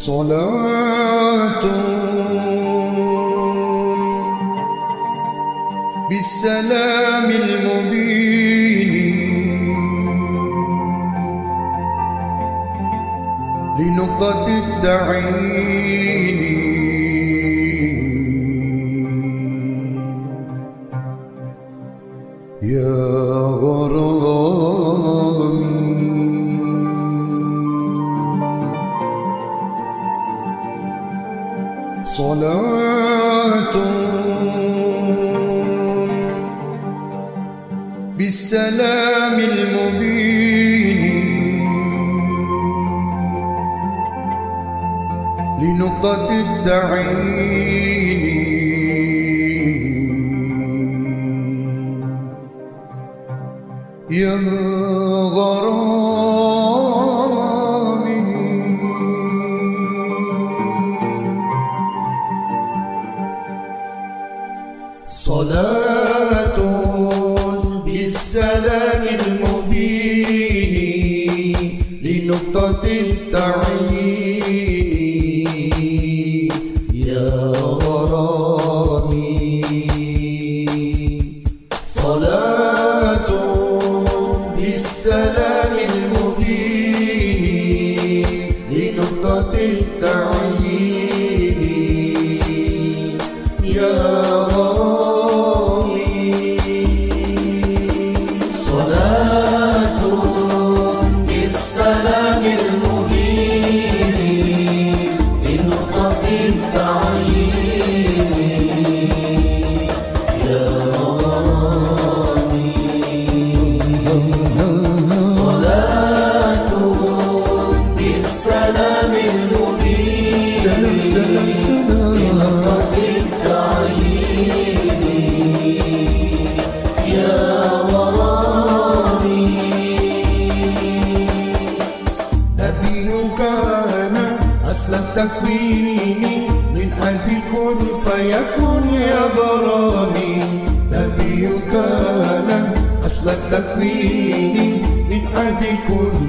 صلاة. بالسلام المبين. لنقطة الدعين غمضة الدعين يا me contar.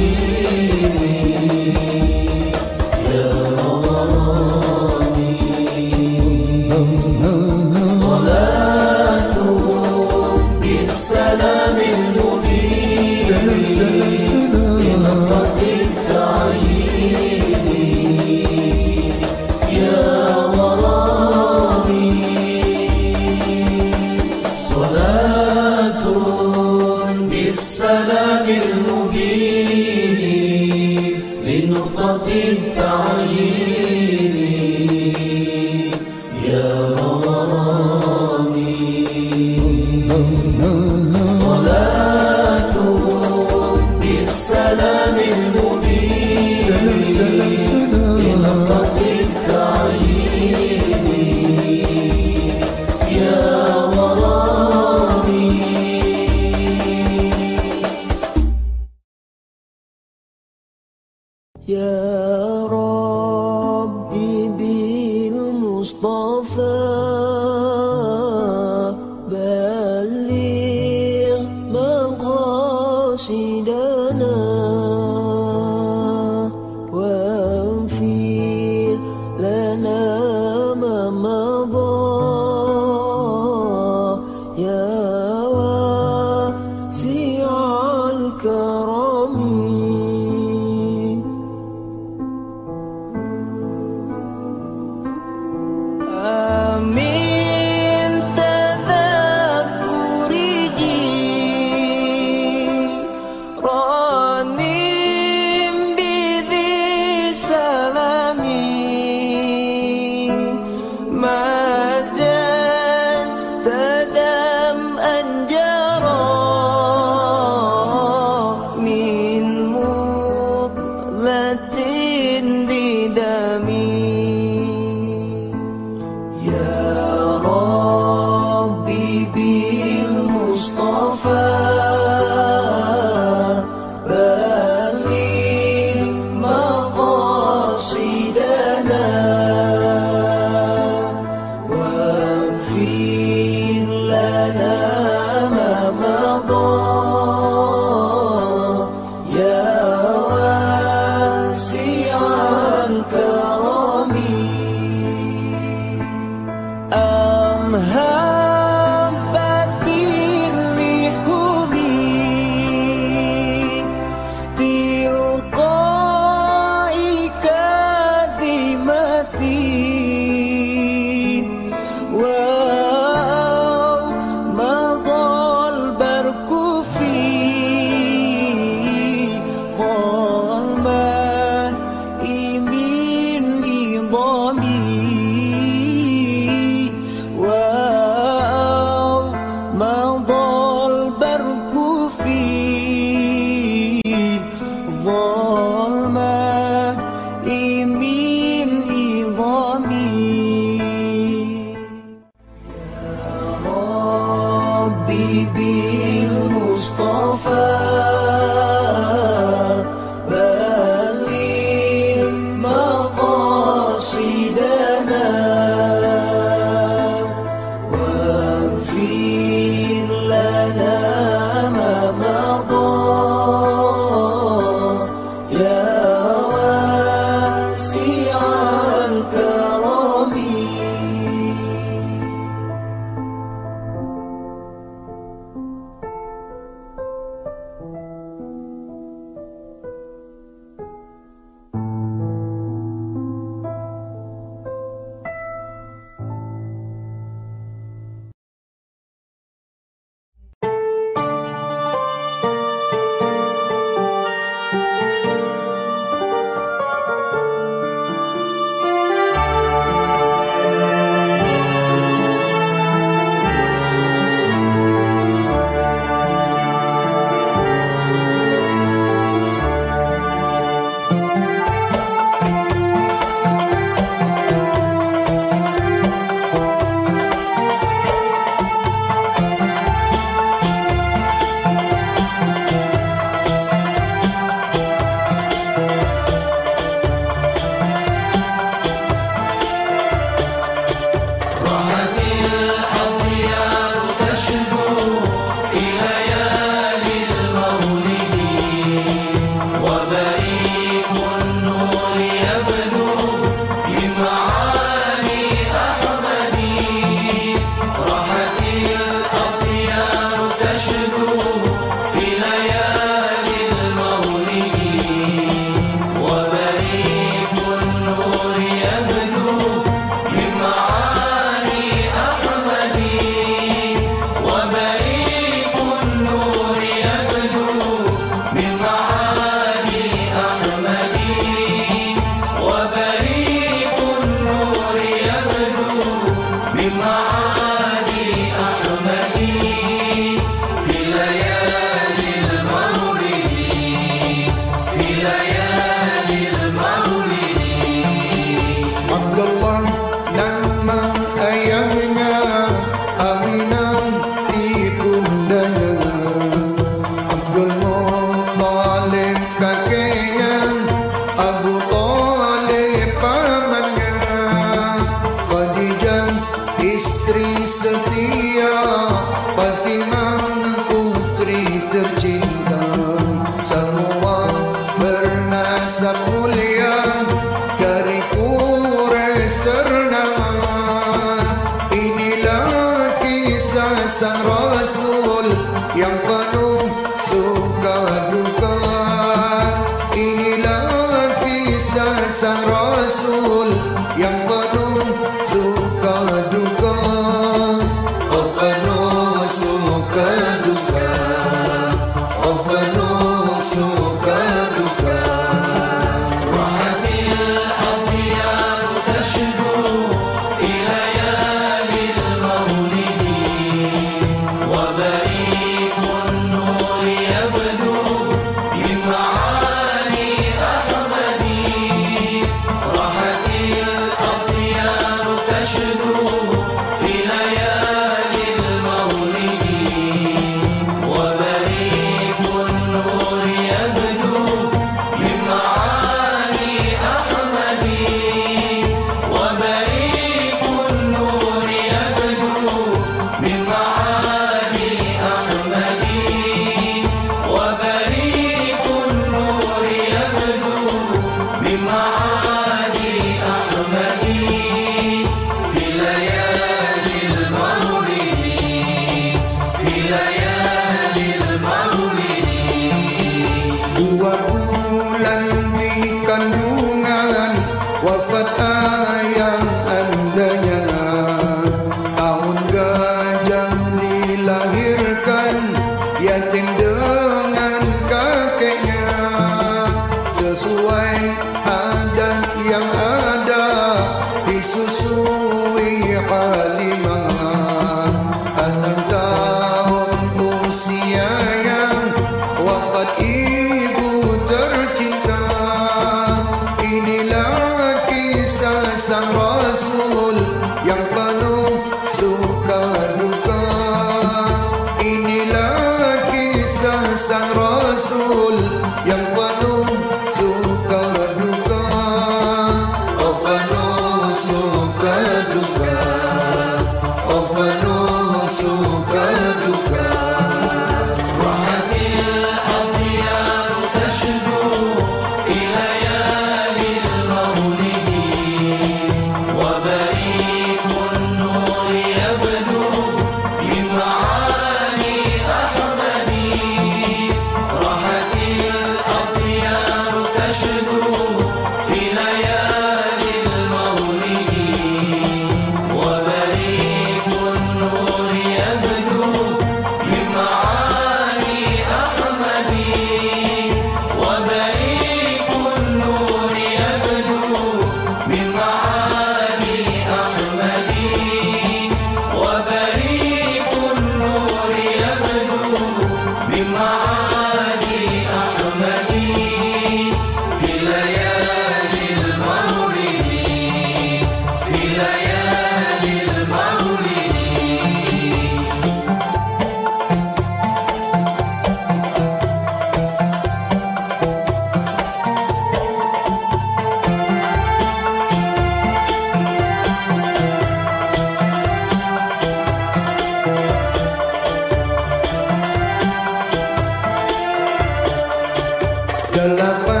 Dalam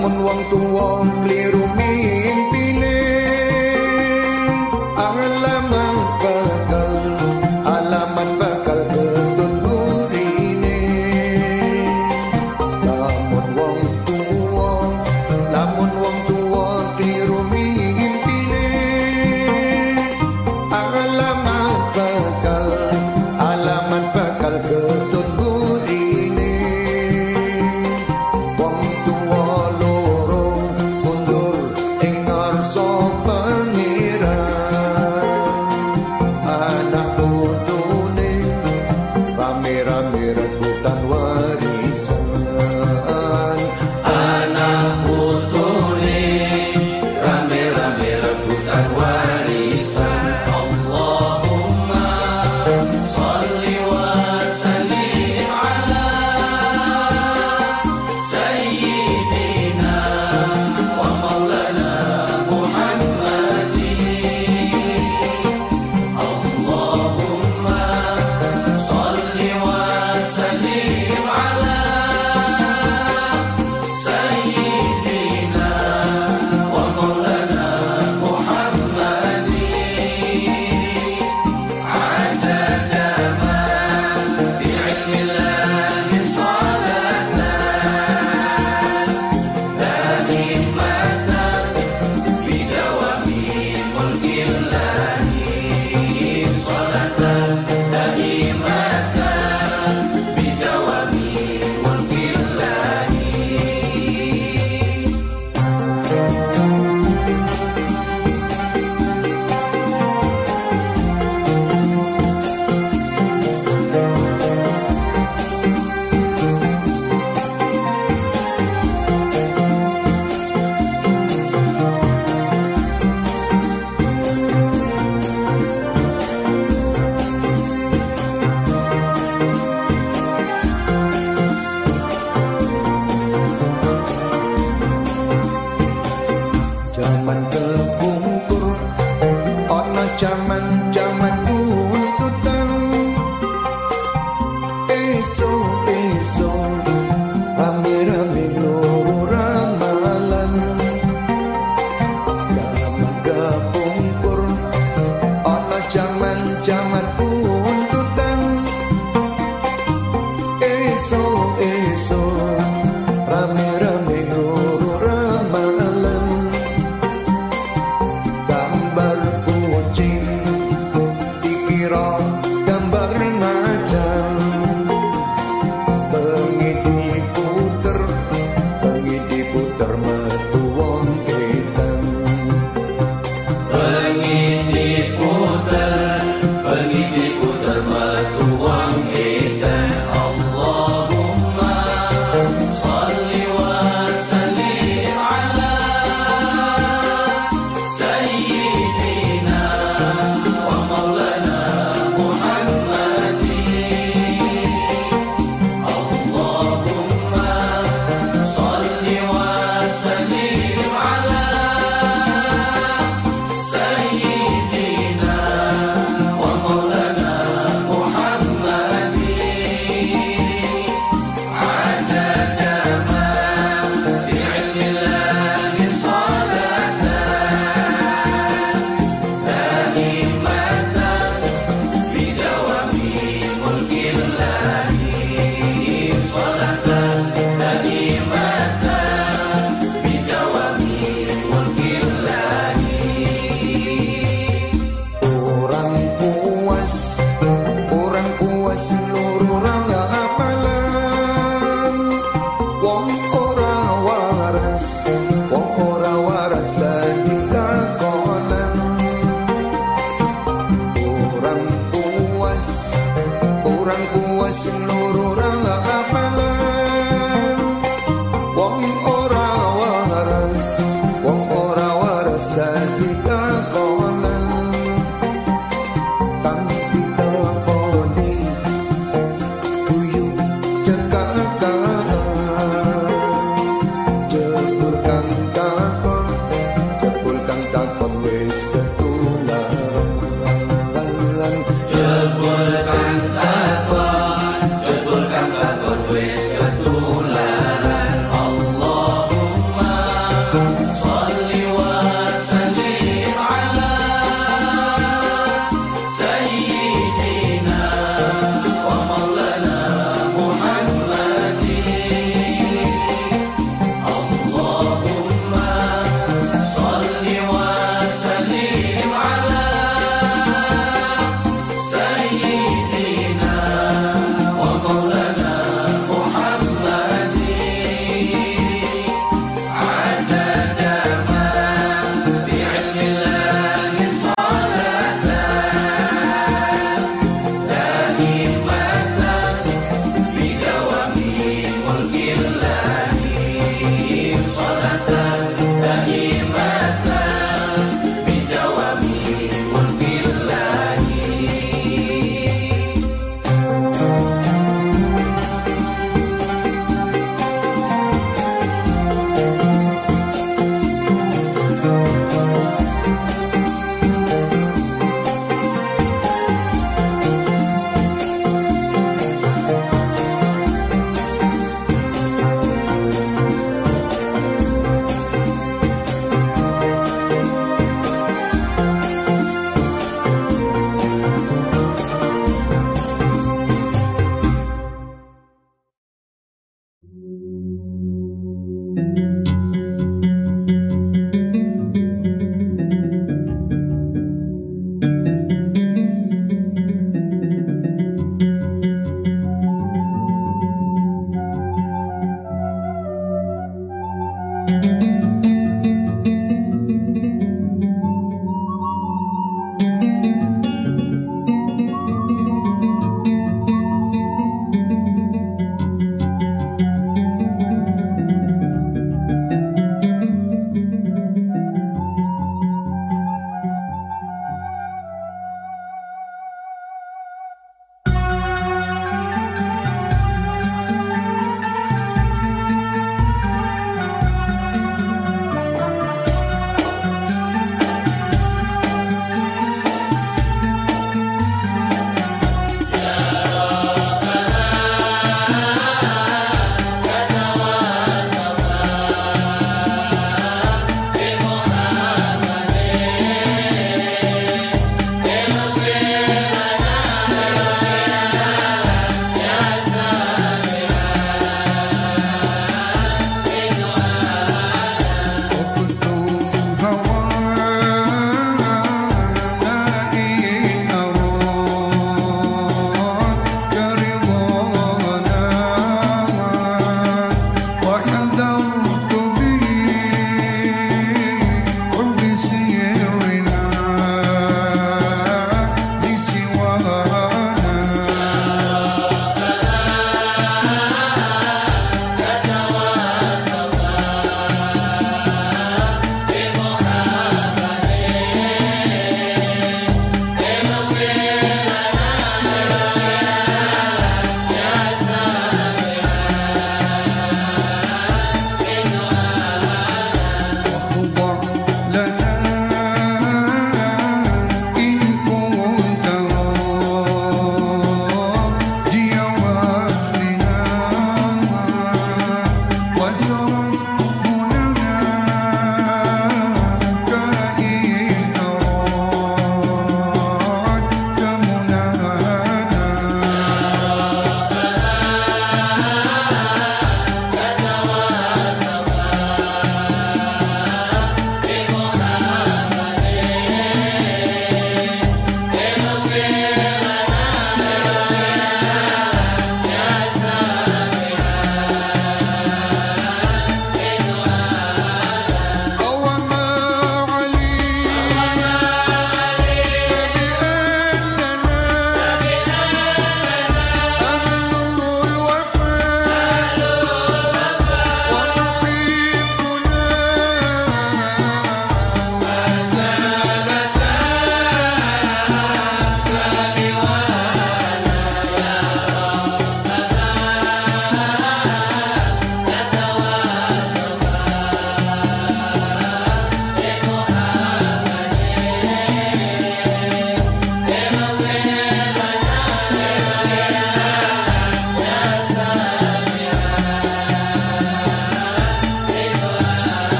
முன் வங்கும் ஓம் கிளியருமே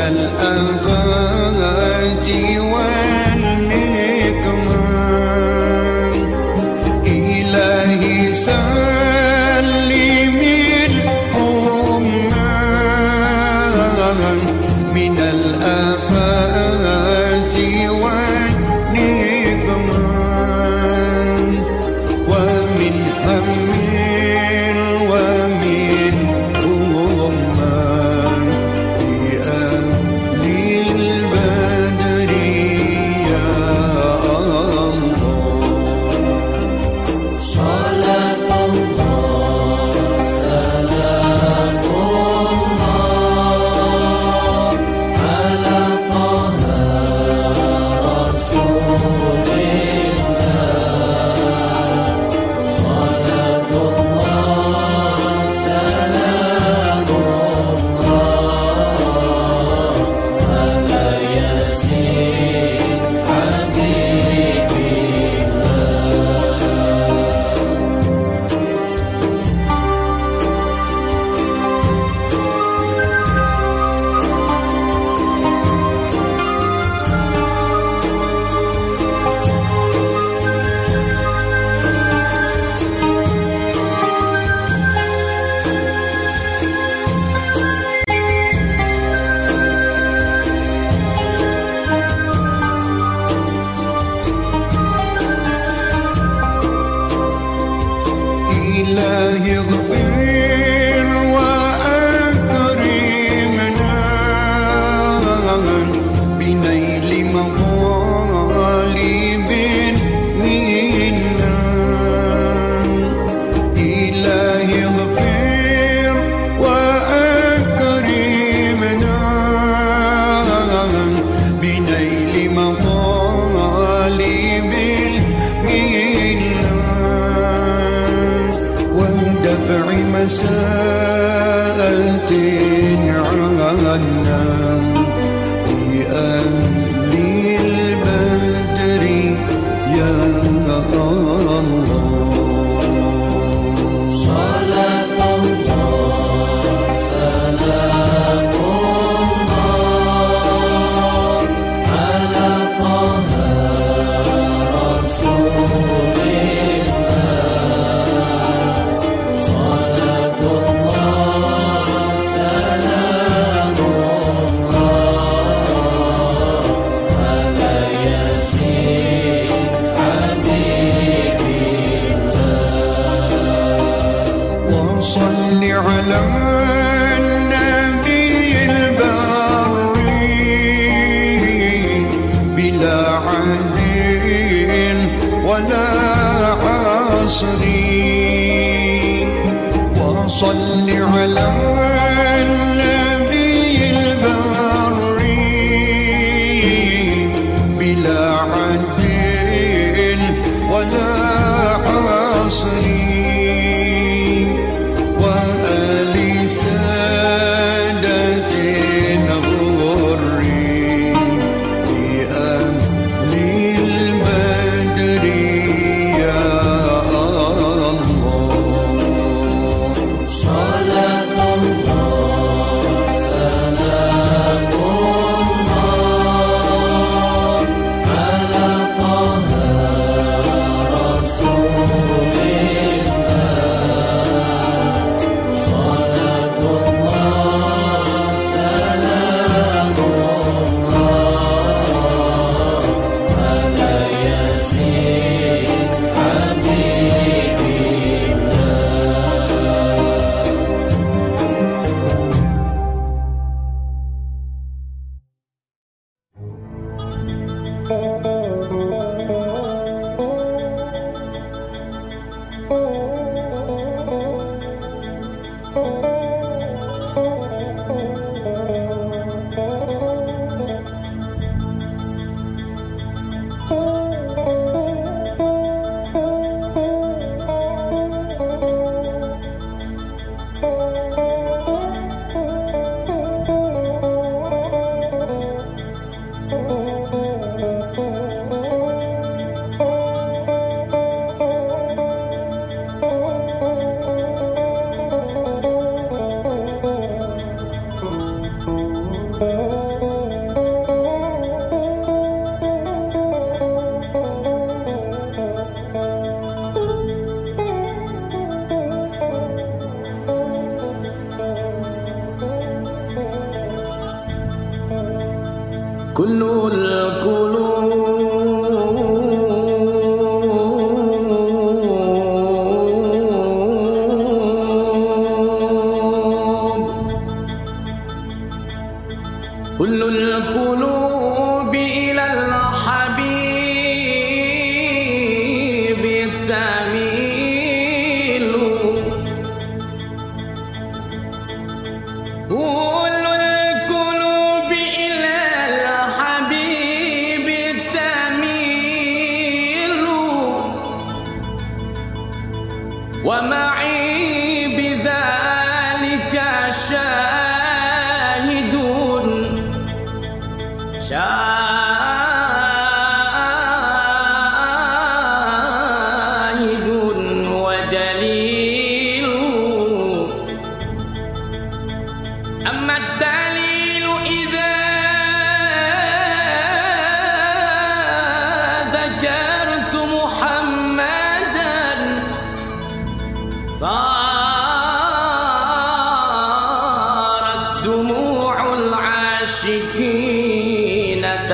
من الآفات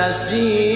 assim.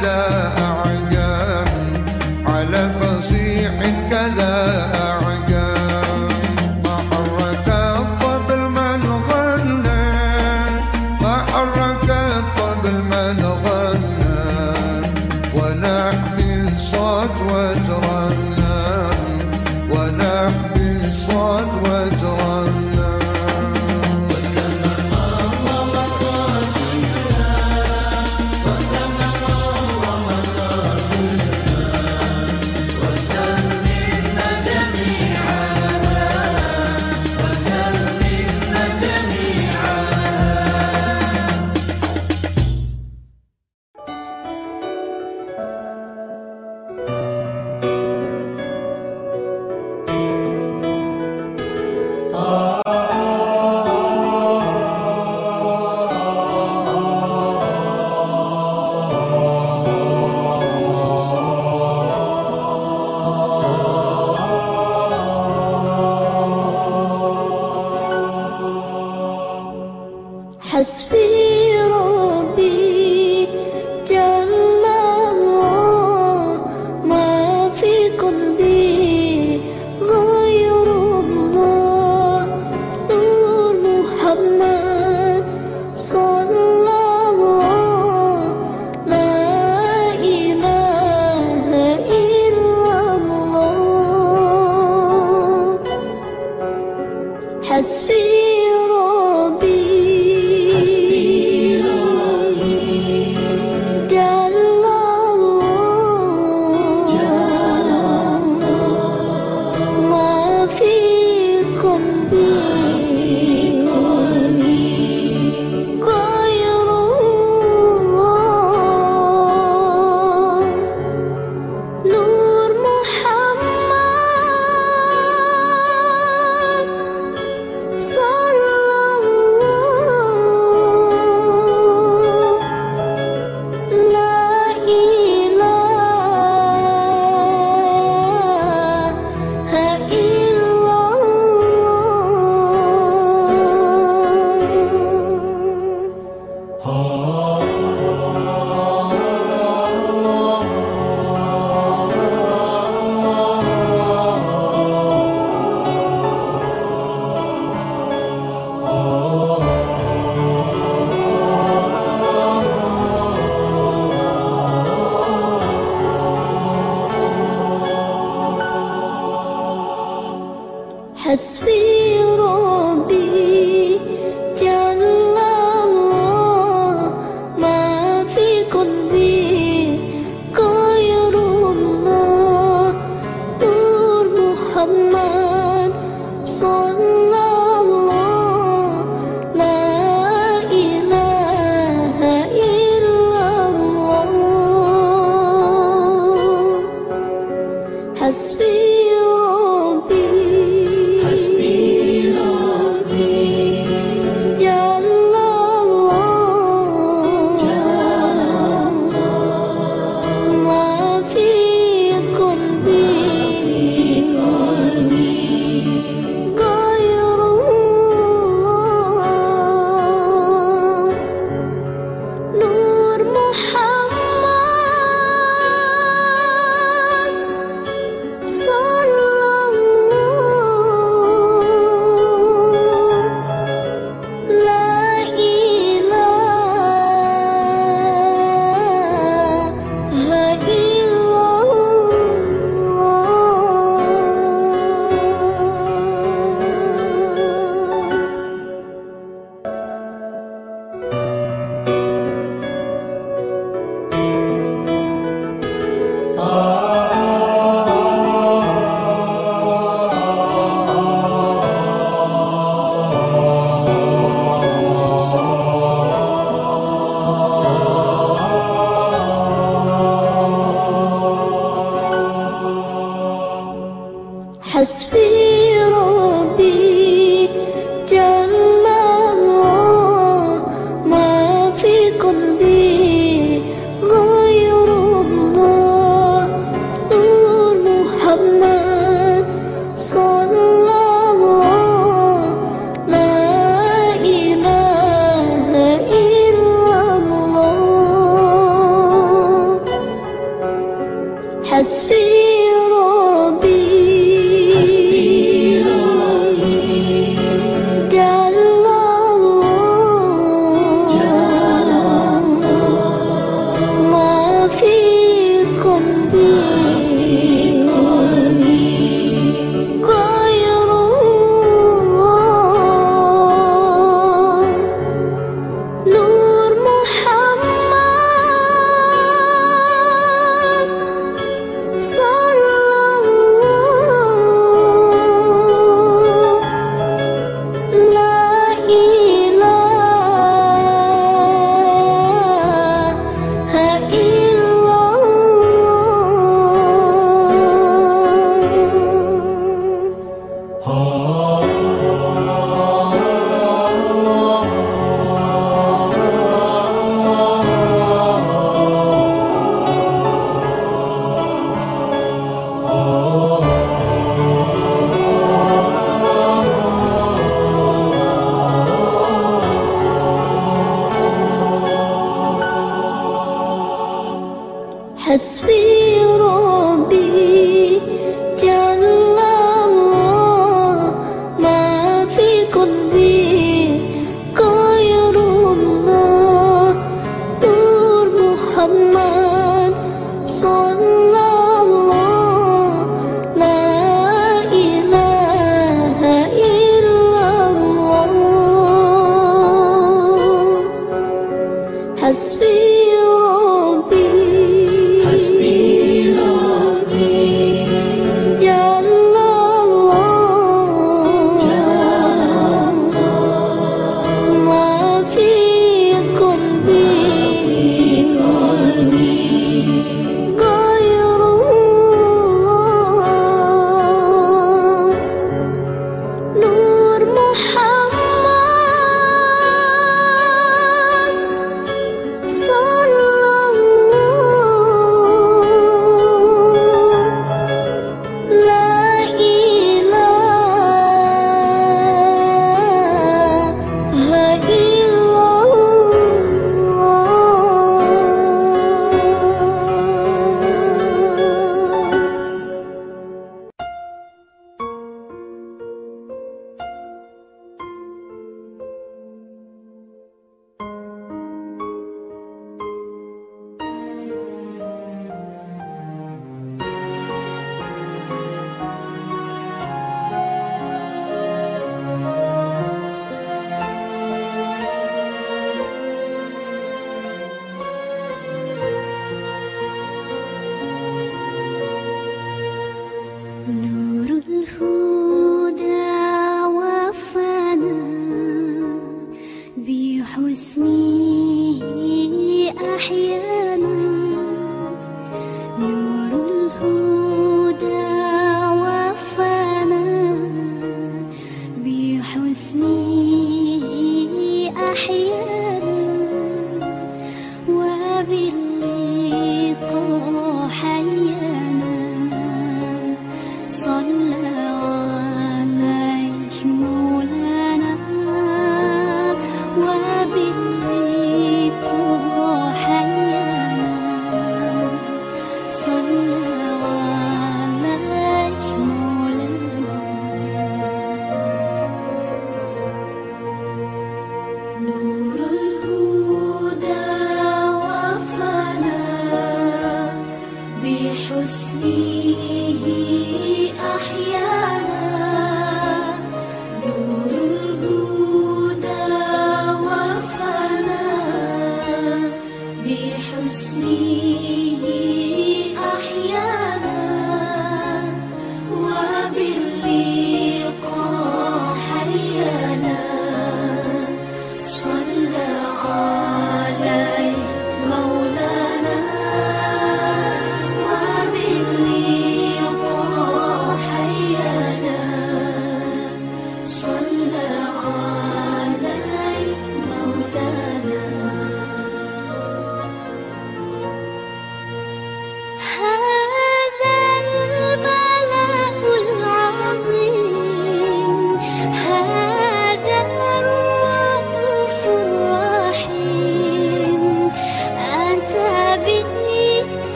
Love.